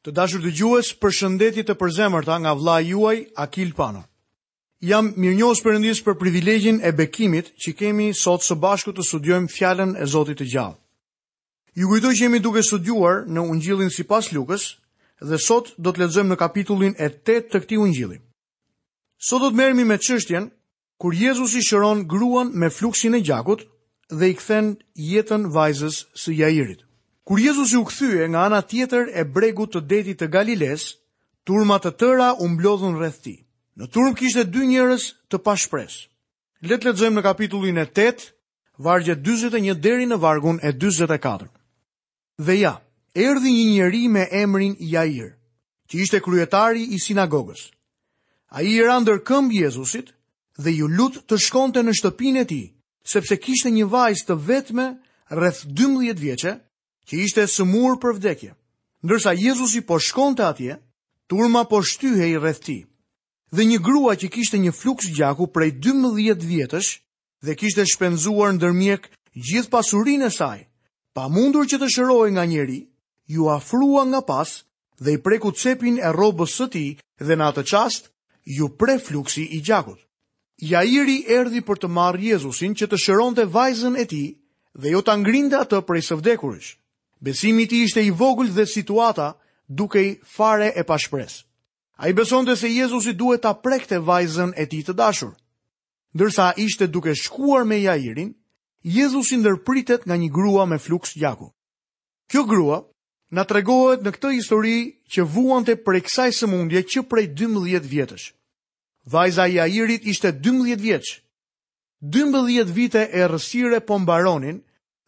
Të dashur dëgjues, përshëndetje të përzemërta nga vllai juaj Akil Pano. Jam mirënjohës Perëndisë për privilegjin e bekimit që kemi sot së bashku të studiojmë Fjalën e Zotit të gjallë. Ju kujtoj që jemi duke studiuar në Ungjillin sipas Lukës dhe sot do të lexojmë në kapitullin e tetë të këtij Ungjilli. Sot do të merremi me çështjen Kur Jezusi shëron gruan me fluksin e gjakut dhe i kthen jetën vajzës së Jairit. Kur Jezusi u kthye nga ana tjetër e bregut të Detit të Galilesë, turma të tëra u mblodhën rreth tij. Në turmë kishte dy njerëz të pashpresë. Le të lexojmë në kapitullin e tetë, vargjet dyzet e një deri në vargun e dyzet e katër. Dhe ja, erdhi një njeri me emrin Jair, që ishte kryetari i sinagogës. Ai i ra ndër këmbë Jezusit dhe iu lut të shkonte në shtëpinë e tij, sepse kishte një vajzë të vetme rreth 12 vjeçe që ishte e sëmurë për vdekje. Ndërsa Jezusi po shkonte atje, turma po shtyhej rreth tij. Dhe një grua që kishte një fluks gjaku prej 12 vjetësh dhe kishte shpenzuar ndër mjekë gjithë pasurinë e saj, pa mundur që të shërohej nga njeri, iu afrua nga pas dhe i preku cepin e rrobës së tij dhe në atë çast iu pre fluksi i gjakut. Jairi erdhi për të marrë Jezusin që të shëronte vajzën e tij dhe jo ta ngrinte atë prej së vdekurish. Besimi i tij ishte i vogël dhe situata dukej fare e pashpresë. Ai besonte se Jezusi duhet ta prekte vajzën e tij të dashur. Ndërsa ishte duke shkuar me Jairin, Jezusi ndërpritet nga një grua me fluks gjaku. Kjo grua na tregohet në këtë histori që vuante prej kësaj sëmundje që prej dymbëdhjetë vjetësh. Vajza e Jairit ishte dymbëdhjetë vjeç. Dymbëdhjetë vite errësire po mbaronin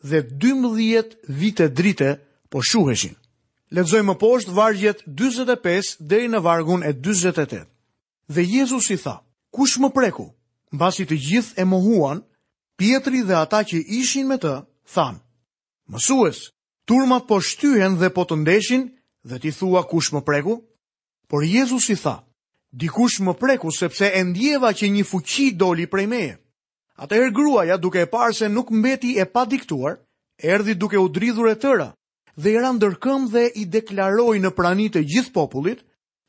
dhe dymbëdhjetë vite drite po shuheshin. Lexojmë më poshtë vargjet dyzet e pesë deri në vargun e dyzet e tetë. Dhe Jezusi tha, Kush më preku? Mbasi të gjithë e mohuan, Pjetri dhe ata që ishin me të, thanë, Mësues, turmat po shtyhen dhe po të ndeshin, dhe ti thua kush më preku? Por Jezusi tha, Dikush më preku sepse e ndjeva që një fuqi doli prej meje. Atëherë gruaja, duke e parë se nuk mbeti e padiktuar, erdhi duke u dridhur e tëra dhe i ra ndër këmbë dhe i deklaroi në prani të gjithë popullit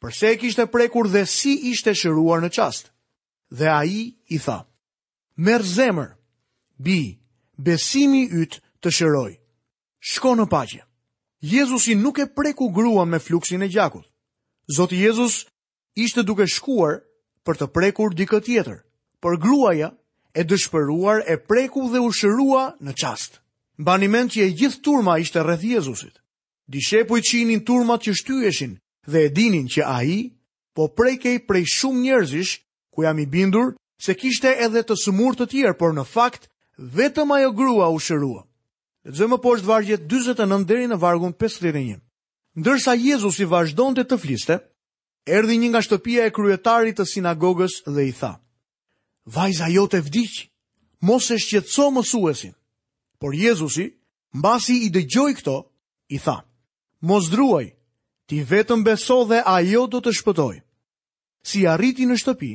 Përse e kishte prekur dhe si ishte shëruar në çast. Dhe ai i tha: Merr zemër, bijë, besimi yt të shëroi. Shko në paqe. Jezusi nuk e preku gruan me fluksin e gjakut. Zoti Jezus ishte duke shkuar për të prekur dikë tjetër, por gruaja e dëshpëruar e preku dhe u shërua në çast. Mbani mend që e gjithë turma ishte rreth Jezusit. Dishepujt shihnin turmat që shtyheshin dhe e dinin që Ai po prekej prej shumë njerëzish, ku jam i bindur se kishte edhe të sëmurë të tjerë, por në fakt vetëm ajo grua u shërua. Lexojmë më poshtë vargjet 49 deri në vargun 51. Ndërsa Jezusi vazhdonte të fliste, Erdhi një nga shtëpia e kryetarit të sinagogës dhe i tha, Vajza jote vdiq, mos e shqetëso mësuesin. Por Jezusi, mbasi i dëgjoi këto, i tha, Mos druaj, ti vetëm beso dhe ajo do të shpëtojë. Si arriti në shtëpi,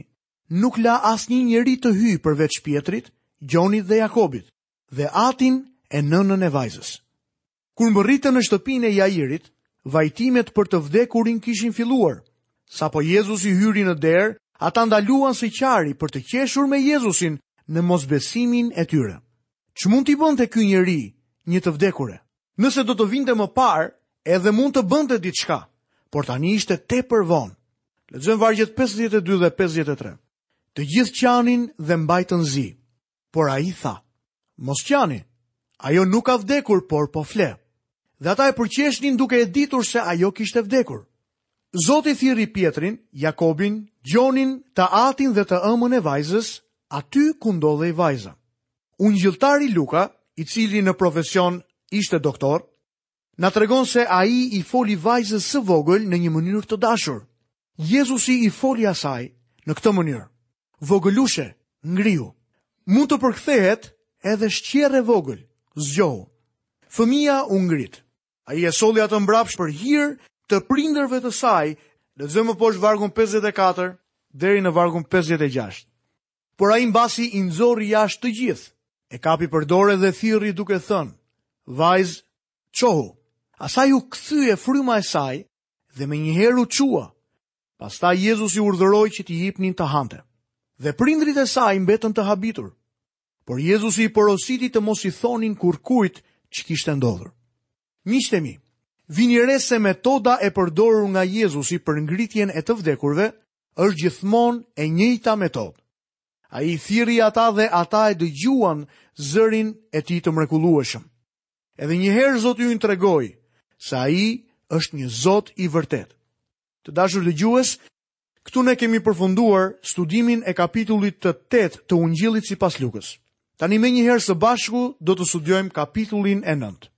nuk la asnjë njeri të hyjë përveç Pjetrit, Gjonit dhe Jakobit, dhe atin e nënën e vajzës. Kur mbërritën në shtëpinë e Jairit, vajtimet për të vdekurin kishin filluar. Sapo Jezusi hyri në derë, ata ndaluan së qari për të qeshur me Jezusin në mosbesimin e tyre. Ç'mund t'i bënte ky njeri një të vdekure? Nëse do të vinte më parë, edhe mund të bënte diçka, por tani ishte tepër vonë. Lexojmë vargjet 52 dhe 53. Të gjithë qanin dhe mbajtën zi. Por ai tha, mos qani, ajo nuk ka vdekur, por po fle. Dhe ata e përqeshnin duke e ditur se ajo kishte vdekur. Zoti thirri Pjetrin, Jakobin, Gjonin, të atin dhe të ëmën e vajzës, aty ku ndodhej vajza. Ungjillëtari Luka, i cili në profesion ishte doktor, na tregon se ai i foli vajzës së vogël në një mënyrë të dashur. Jezusi i foli asaj në këtë mënyrë: Vogëlushe, ngrihu. Mund të përkthehet edhe shqerrë e vogël, zgjohu. Fëmija u ngrit. Ai e solli atë mbrapsht për hir të prindërve të saj, lexojmë më poshtë vargun 54 deri në vargun 56. Por ai mbasi i nxori jashtë të gjithë, e kapi për dore dhe thirri duke thënë, Vajzë, çohu! Asaj u kthye fryma e saj dhe menjëherë u çua. Pastaj Jezusi urdhëroi që t'i jipnin të hante. Dhe prindërit e saj mbetën të habitur. Por Jezusi i porositi të mos i thonin kurrkujt ç'kishte ndodhur. Miqtë e mi, vini re se metoda e përdorur nga Jezusi për ngritjen e të vdekurve është gjithmonë e njëjta metodë. Ai thirri ata dhe ata e dëgjuan zërin e tij të mrekullueshëm. Edhe një herë Zoti ynë tregoi se ai është një Zot i vërtetë. Të dashur dëgjues, këtu ne kemi përfunduar studimin e kapitullit të 8 të ungjillit sipas Lukës. Tani menjëherë së bashku do të studiojmë kapitullin e 9.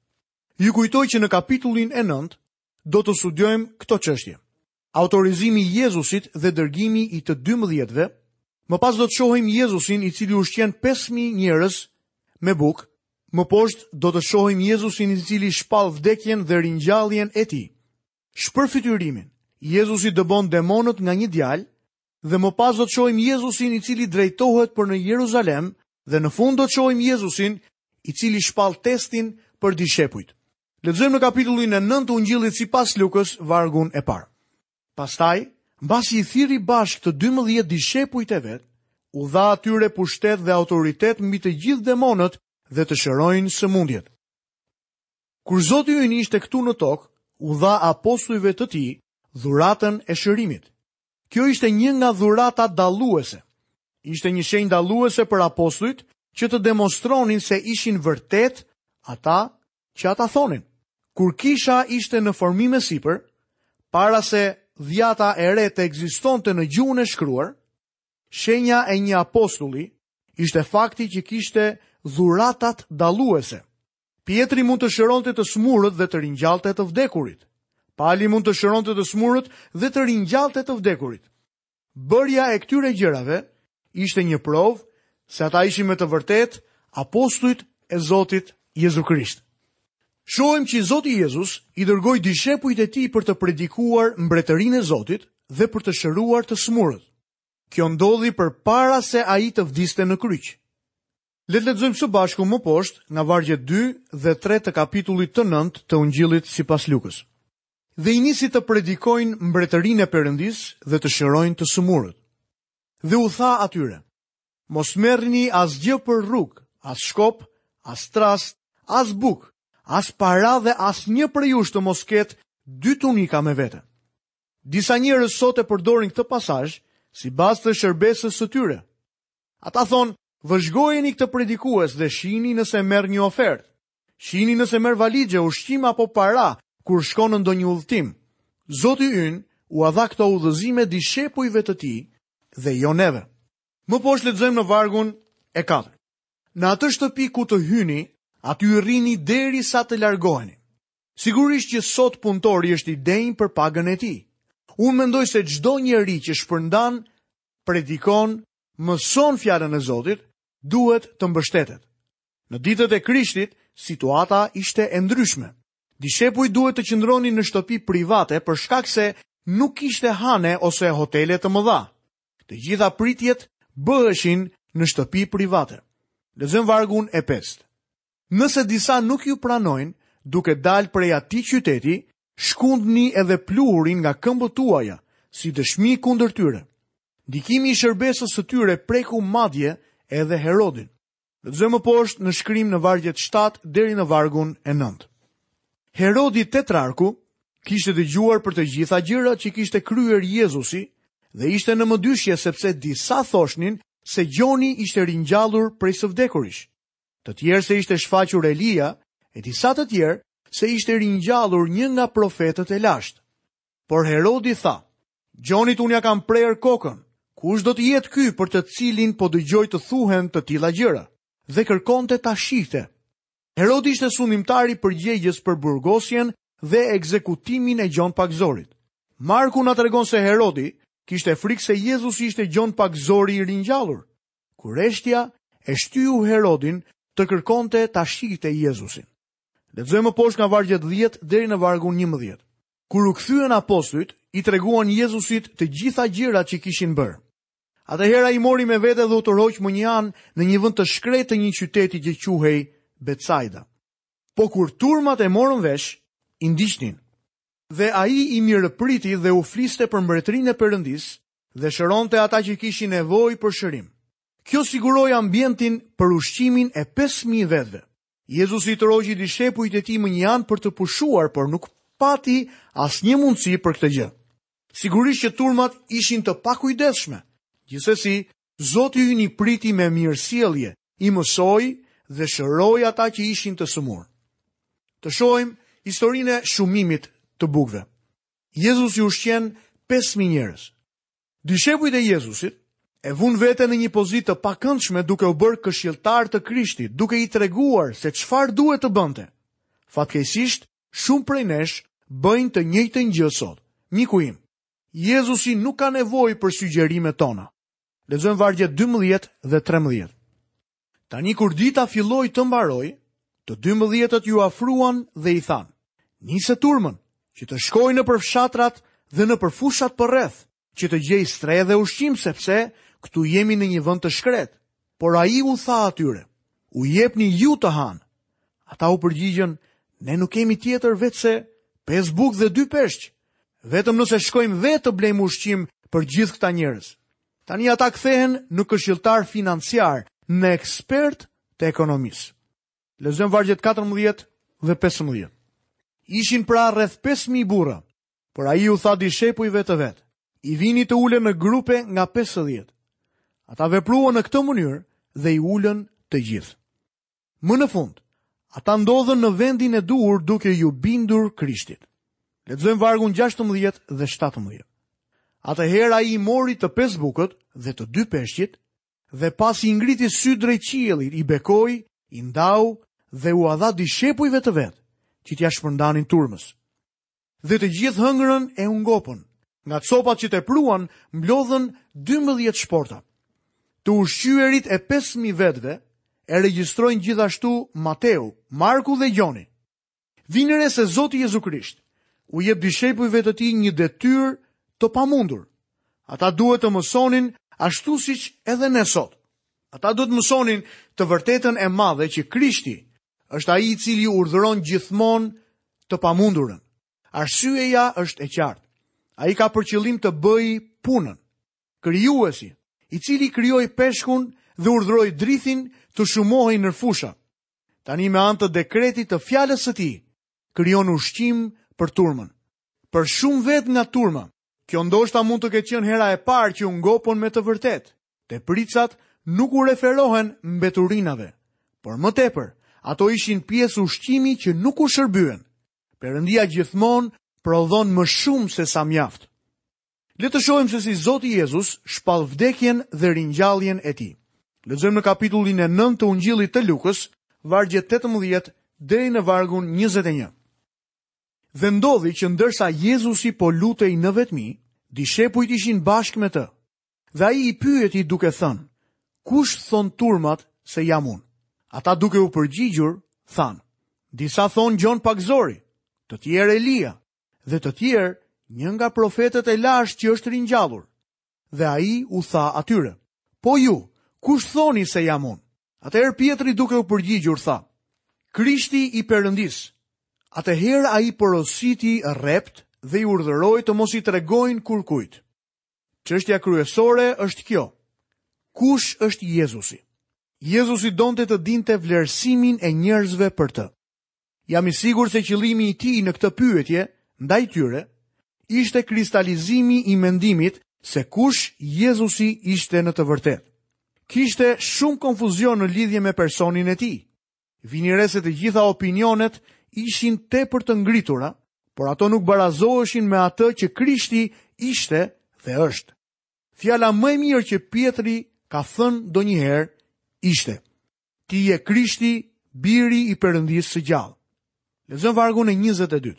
Ju kujtoj që në kapitullin e 9 do të studiojmë këto çështje. Autorizimi i Jezusit dhe dërgimi i të dymbëdhjetëve, Më pas do të shohim Jezusin i cili ushqen pesë mijë njerëz me bukë, më poshtë do të shohim Jezusin i cili shpall vdekjen dhe ringjalljen e tij. Shpërfytyrimin, Jezusi dëbon demonët nga një djalë, dhe më pas do të shohim Jezusin i cili drejtohet për në Jeruzalem dhe në fund do të shohim Jezusin i cili shpall testin për dishepujt. Lexojmë në kapitullin e 9 të Ungjillit sipas Lukës, vargun e parë. Pastaj, mbasi i thirri bashkë të 12 dishepujt e vet, u dha atyre pushtet dhe autoritet mbi të gjithë demonët dhe të shërojnë sëmundjet. Kur Zoti ynë ishte këtu në tokë, u dha apostujve të tij dhuratën e shërimit. Kjo ishte një nga dhuratat dalluese. Ishte një shenjë dalluese për apostujt që të demonstronin se ishin vërtet ata që ata thonin. Kur kisha ishte në formim e sipër, para se dhjata e re të ekzistonte në gjuhën e shkruar, shenja e një apostulli ishte fakti që kishte dhuratat dalluese. Pjetri mund të shëronte të smurët dhe të ringjallte të vdekurit. Pali mund të shëronte të smurët dhe të ringjallte të vdekurit. Bërja e këtyre gjërave ishte një provë se ata ishin me të vërtetë apostujt e Zotit Jezu Krisht. Shohim që Zoti Jezus i dërgoi dishepujt e tij për të predikuar mbretërinë e Zotit dhe për të shëruar të smurët. Kjo ndodhi përpara se ai të vdiste në kryq. Le të lexojmë së bashku më poshtë nga vargjet dy dhe tre të kapitullit të nëntë të Ungjillit sipas Lukës. Dhe i nisi të predikojnë mbretërinë e Perëndisë dhe të shërojnë të sëmurët. Dhe u tha atyre: Mos merrni asgjë për rrugë, as shkop, as trastë, as bukë, as para dhe asnjë prej jush të mos ketë dy tunika me vete. Disa njerëz sot e përdorin këtë pasazh si bazë të shërbesës së tyre. Ata thonë, vëzhgojeni këtë predikues dhe shihni nëse merr një ofertë. Shihni nëse merr valixhe, ushqim apo para kur shkon në ndonjë udhëtim. Zoti ynë ua dha këto udhëzime dishepujve të tij dhe jo neve. Më poshtë lexojmë në vargun e 4. Në atë shtëpi ku të hyni, aty rrini derisa të largoheni. Sigurisht që sot punëtori është i denjë për pagën e tij. Unë mendoj se çdo njeri që shpërndan predikon, mëson fjalën e Zotit, duhet të mbështetet. Në ditët e Krishtit, situata ishte e ndryshme. Dishepujt duhet të qëndronin në shtëpi private për shkak se nuk kishte hane ose hotele të mëdha. Të gjitha pritjet bëheshin në shtëpi private. Lexojmë vargun e pestë. Nëse disa nuk ju pranojnë, duke dalë prej atij qyteti, shkundni edhe pluhurin nga këmbët tuaja, si dëshmi kundër tyre. Ndikimi i shërbesës së tyre preku madje edhe Herodin. Lexojmë më poshtë në shkrim në vargjet 7 deri në vargun e 9. Herodi tetrarku kishte dëgjuar për të gjitha gjërat që kishte kryer Jezusi dhe ishte në mëdyshje sepse disa thoshnin se Gjoni ishte ringjallur prej së vdekurish. Të tjerë se ishte shfaqur Elia, e disa të tjerë se ishte ringjallur një nga profetët e lashtë. Por Herodi tha, Gjonit unë ia kam prerë kokën, kush do të jetë ky për të cilin po dëgjoj të thuhen të tilla gjëra, dhe kërkonte ta shihte. Herodi ishte sundimtari përgjegjës për burgosjen dhe ekzekutimin e Gjon Pagëzorit. Marku na tregon se Herodi kishte frikë se Jezusi ishte Gjon Pagëzori i ringjallur. Kureshtja e shtyu Herodin të kërkonte ta shihte Jezusin. Lexojmë më poshtë nga vargjet 10 deri në vargun 11. Kur u kthyen apostujt, i treguan Jezusit të gjitha gjërat që kishin bërë. Atëherë ai i mori me vete dhe u tërhoq mënjanë në një vend të shkretë të një qyteti që quhej Betsajda. Po kur turmat e morën vesh, i ndiqnin. Dhe ai i mirëpriti dhe u fliste për mbretërinë e Perëndisë, dhe shëronte ata që kishin nevojë për shërim. Kjo siguroi ambientin për ushqimin e pesë mijë vetëve. Jezusi i tërhoqi dishepujt e tij mënjanë për të pushuar, por nuk pati asnjë mundësi për këtë gjë. Sigurisht që turmat ishin të pakujdesshme. Gjithsesi, Zoti ynë i priti me mirësjellje, i mësoi dhe shëroi ata që ishin të sëmurë. Të shohim historinë e shumimit të bukëve. Jezusi ushqen 5000 njerëz. Dishepujt e Jezusit e vunë veten në një pozitë të pakëndshme duke u bërë këshilltarë të Krishtit, duke i treguar se çfarë duhet të bënte. Fatkeqësisht, shumë prej nesh bëjnë të njëjtën gjë sot. Miku im, Jezusi nuk ka nevojë për sugjerimet tona. Lexojmë vargjet dymbëdhjetë dhe trembëdhjetë. Tani kur dita filloi të mbarojë, të dymbëdhjetët iu afruan dhe i thanë, Nise turmën, që të shkojë nëpër fshatrat dhe nëpër fushat përreth, që të gjejë strehë dhe ushqim, sepse këtu jemi në një vend të shkretë. Por ai u tha atyre, U jepni ju të hanë. Ata u përgjigjën, Ne nuk kemi tjetër veçse pesë bukë dhe dy peshq. Vetëm nëse shkojmë vetë të blejmë ushqim për gjithë këta njerëz. Tani ata kthehen në këshilltarë financiarë, në ekspertë të ekonomisë. Lexojmë vargjet 14 dhe 15. Ishin pra rreth 5000 burra, por ai u tha dishepujve të vet, i vini të ulen në grupe nga 50. Ata vepruan në këtë mënyrë dhe i ulën të gjithë. Më në fund, ata ndodhen në vendin e duhur duke iu bindur Krishtit. Lexojmë vargun 16 dhe 17. Atëherë ai i mori të pesë bukët dhe të dy peshqit dhe pasi i ngriti sytë drejt qiellit i bekoi, i ndau dhe ua dha dishepujve të vet, që t'ia shpërndanin turmës. dhe të gjithë hëngrën e u ngopën. Nga copat që tepruan, mblodhën dymbëdhjetë shporta. Të ushqyerit e pesë mijë vetëve e regjistrojnë gjithashtu Mateu, Marku dhe Gjoni. Vini re se Zoti Jezu Krisht u jep dishepujve të tij një detyrë të pamundur. Ata duhet të mësonin ashtu siç edhe ne sot. Ata duhet të mësonin të vërtetën e madhe që Krishti Është ai i cili urdhëron gjithmonë të pamundurën. Arsyeja është e qartë. Ai ka për qëllim të bëjë punën. Krijuesi, i cili krijoi peshkun dhe urdhëroi drithin të shumohej në fusha. Tani me anë të dekretit të fjalës së tij, krijon ushqim për turmën. Për shumë vetë nga turma, Kjo ndoshta mund të ketë qenë hera e parë që u ngopën me të vërtetë. Tepricat nuk u referohen mbeturinave, por më tepër, ato ishin pjesë ushqimi që nuk u shërbyen. Perëndia gjithmonë prodhon më shumë se sa mjaft. Le të shohim se si Zoti Jezus shpall vdekjen dhe ringjalljen e tij. Lexojmë në kapitullin e 9 të Ungjillit të Lukës, vargjet 18 deri në vargun 21. Dhe ndodhi që ndërsa Jezusi po lutej në vetmi, dishepujt ishin bashkë me të. Dhe ai i pyeti duke thënë, Kush thonë turmat se jam unë? Ata duke u përgjigjur, thanë, Disa thonë Gjon Pagëzori, të tjerë Elia, dhe të tjerë një nga profetët e lashtë që është ringjallur. Dhe ai u tha atyre, Po ju, kush thoni se jam unë? Atëherë Pjetri duke u përgjigjur tha, Krishti i Perëndisë. Atëherë ai i porositi rreptë dhe i urdhëroi të mos i tregojnë kurkujt. Çështja kryesore është kjo: Kush është Jezusi? Jezusi donte të dinte vlerësimin e njerëzve për të. Jam i sigurt se qëllimi i tij në këtë pyetje ndaj tyre ishte kristalizimi i mendimit se kush Jezusi ishte në të vërtetë. Kishte shumë konfuzion në lidhje me personin e tij. Vini re se të gjitha opinionet ishin tepër të ngritura, por ato nuk barazoheshin me atë që Krishti ishte dhe është. Fjala më e mirë që Pjetri ka thënë ndonjëherë ishte: Ti je Krishti, biri i Perëndisë së gjallë. Lexon vargun e 22.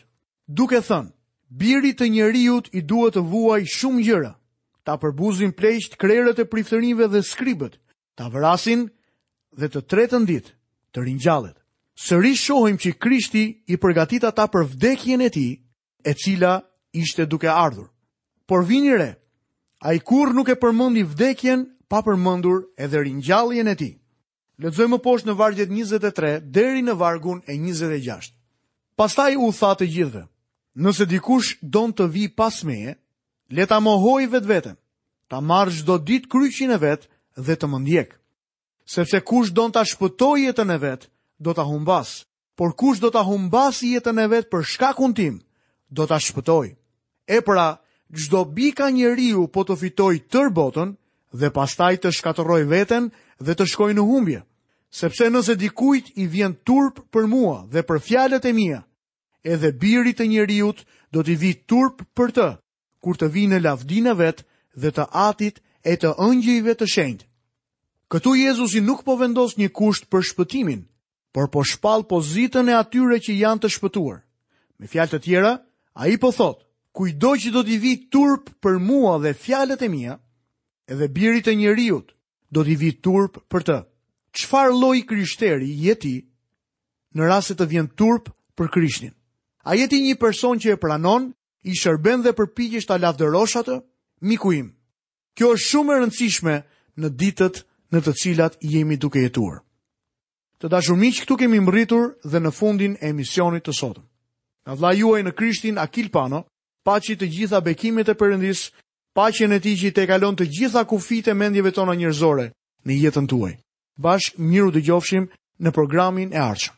Duke thënë, biri të njeriut i duhet të vuajë shumë gjëra, ta përbuzin pleqtë, krerët e priftërinjve dhe skribët, ta vrasin dhe të tretën ditë të ringjallet. Sërish shohim që Krishti i përgatit ata për vdekjen e tij e cila ishte duke ardhur. Por vini re, ai kurrë nuk e përmendi vdekjen pa përmendur edhe ringjalljen e tij. Lexojmë më poshtë në vargjet 23 deri në vargun e 26. Pastaj u tha të gjithëve, nëse dikush don të vijë pas meje, le ta mohojë vetveten, ta marrë çdo ditë kryqin e vet dhe të më ndjekë. Sepse kush don ta shpëtojë jetën e vet, do ta humbasë, Por kush do ta humbasë jetën e vet për shkakun tim, do ta shpëtojë. E pra, ç'dobi ka njeriu po të fitojë tërë botën dhe pastaj të shkatërrojë veten dhe të shkojë në humbje. Sepse nëse dikujt i vjen turp për mua dhe për fjalët e mia, edhe birit të njeriut do t'i vijë turp për të, kur të vijë në lavdinë e vet dhe të Atit e të engjëjve të shenjtë. Këtu Jezusi nuk po vendos një kusht për shpëtimin, por po shpall pozitën e atyre që janë të shpëtuar. Me fjalë të tjera, ai po thotë, kujdo që do t'i vijë turp për mua dhe fjalët e mia, edhe birit të njeriut do t'i vijë turp për të. Çfarë lloj krishteri je ti në rast se të vjen turp për krishtin? A je ti një person që e pranon I shërben dhe përpiqesh ta lavdërosh atë? Miku im, kjo është shumë e rëndësishme në ditët në të cilat jemi duke jetuar. Të dashur miq, këtu kemi mbërritur dhe në fundin e emisionit të sotëm. Nga vëllai juaj në Krishtin Akil Pano, paçi të gjitha bekimet e Perëndisë, paqen e tij që i tejkalon të gjitha kufijtë e mendjeve tona njerëzore në jetën tuaj. Bashkë mirë u dëgjofshim në programin e ardhshëm.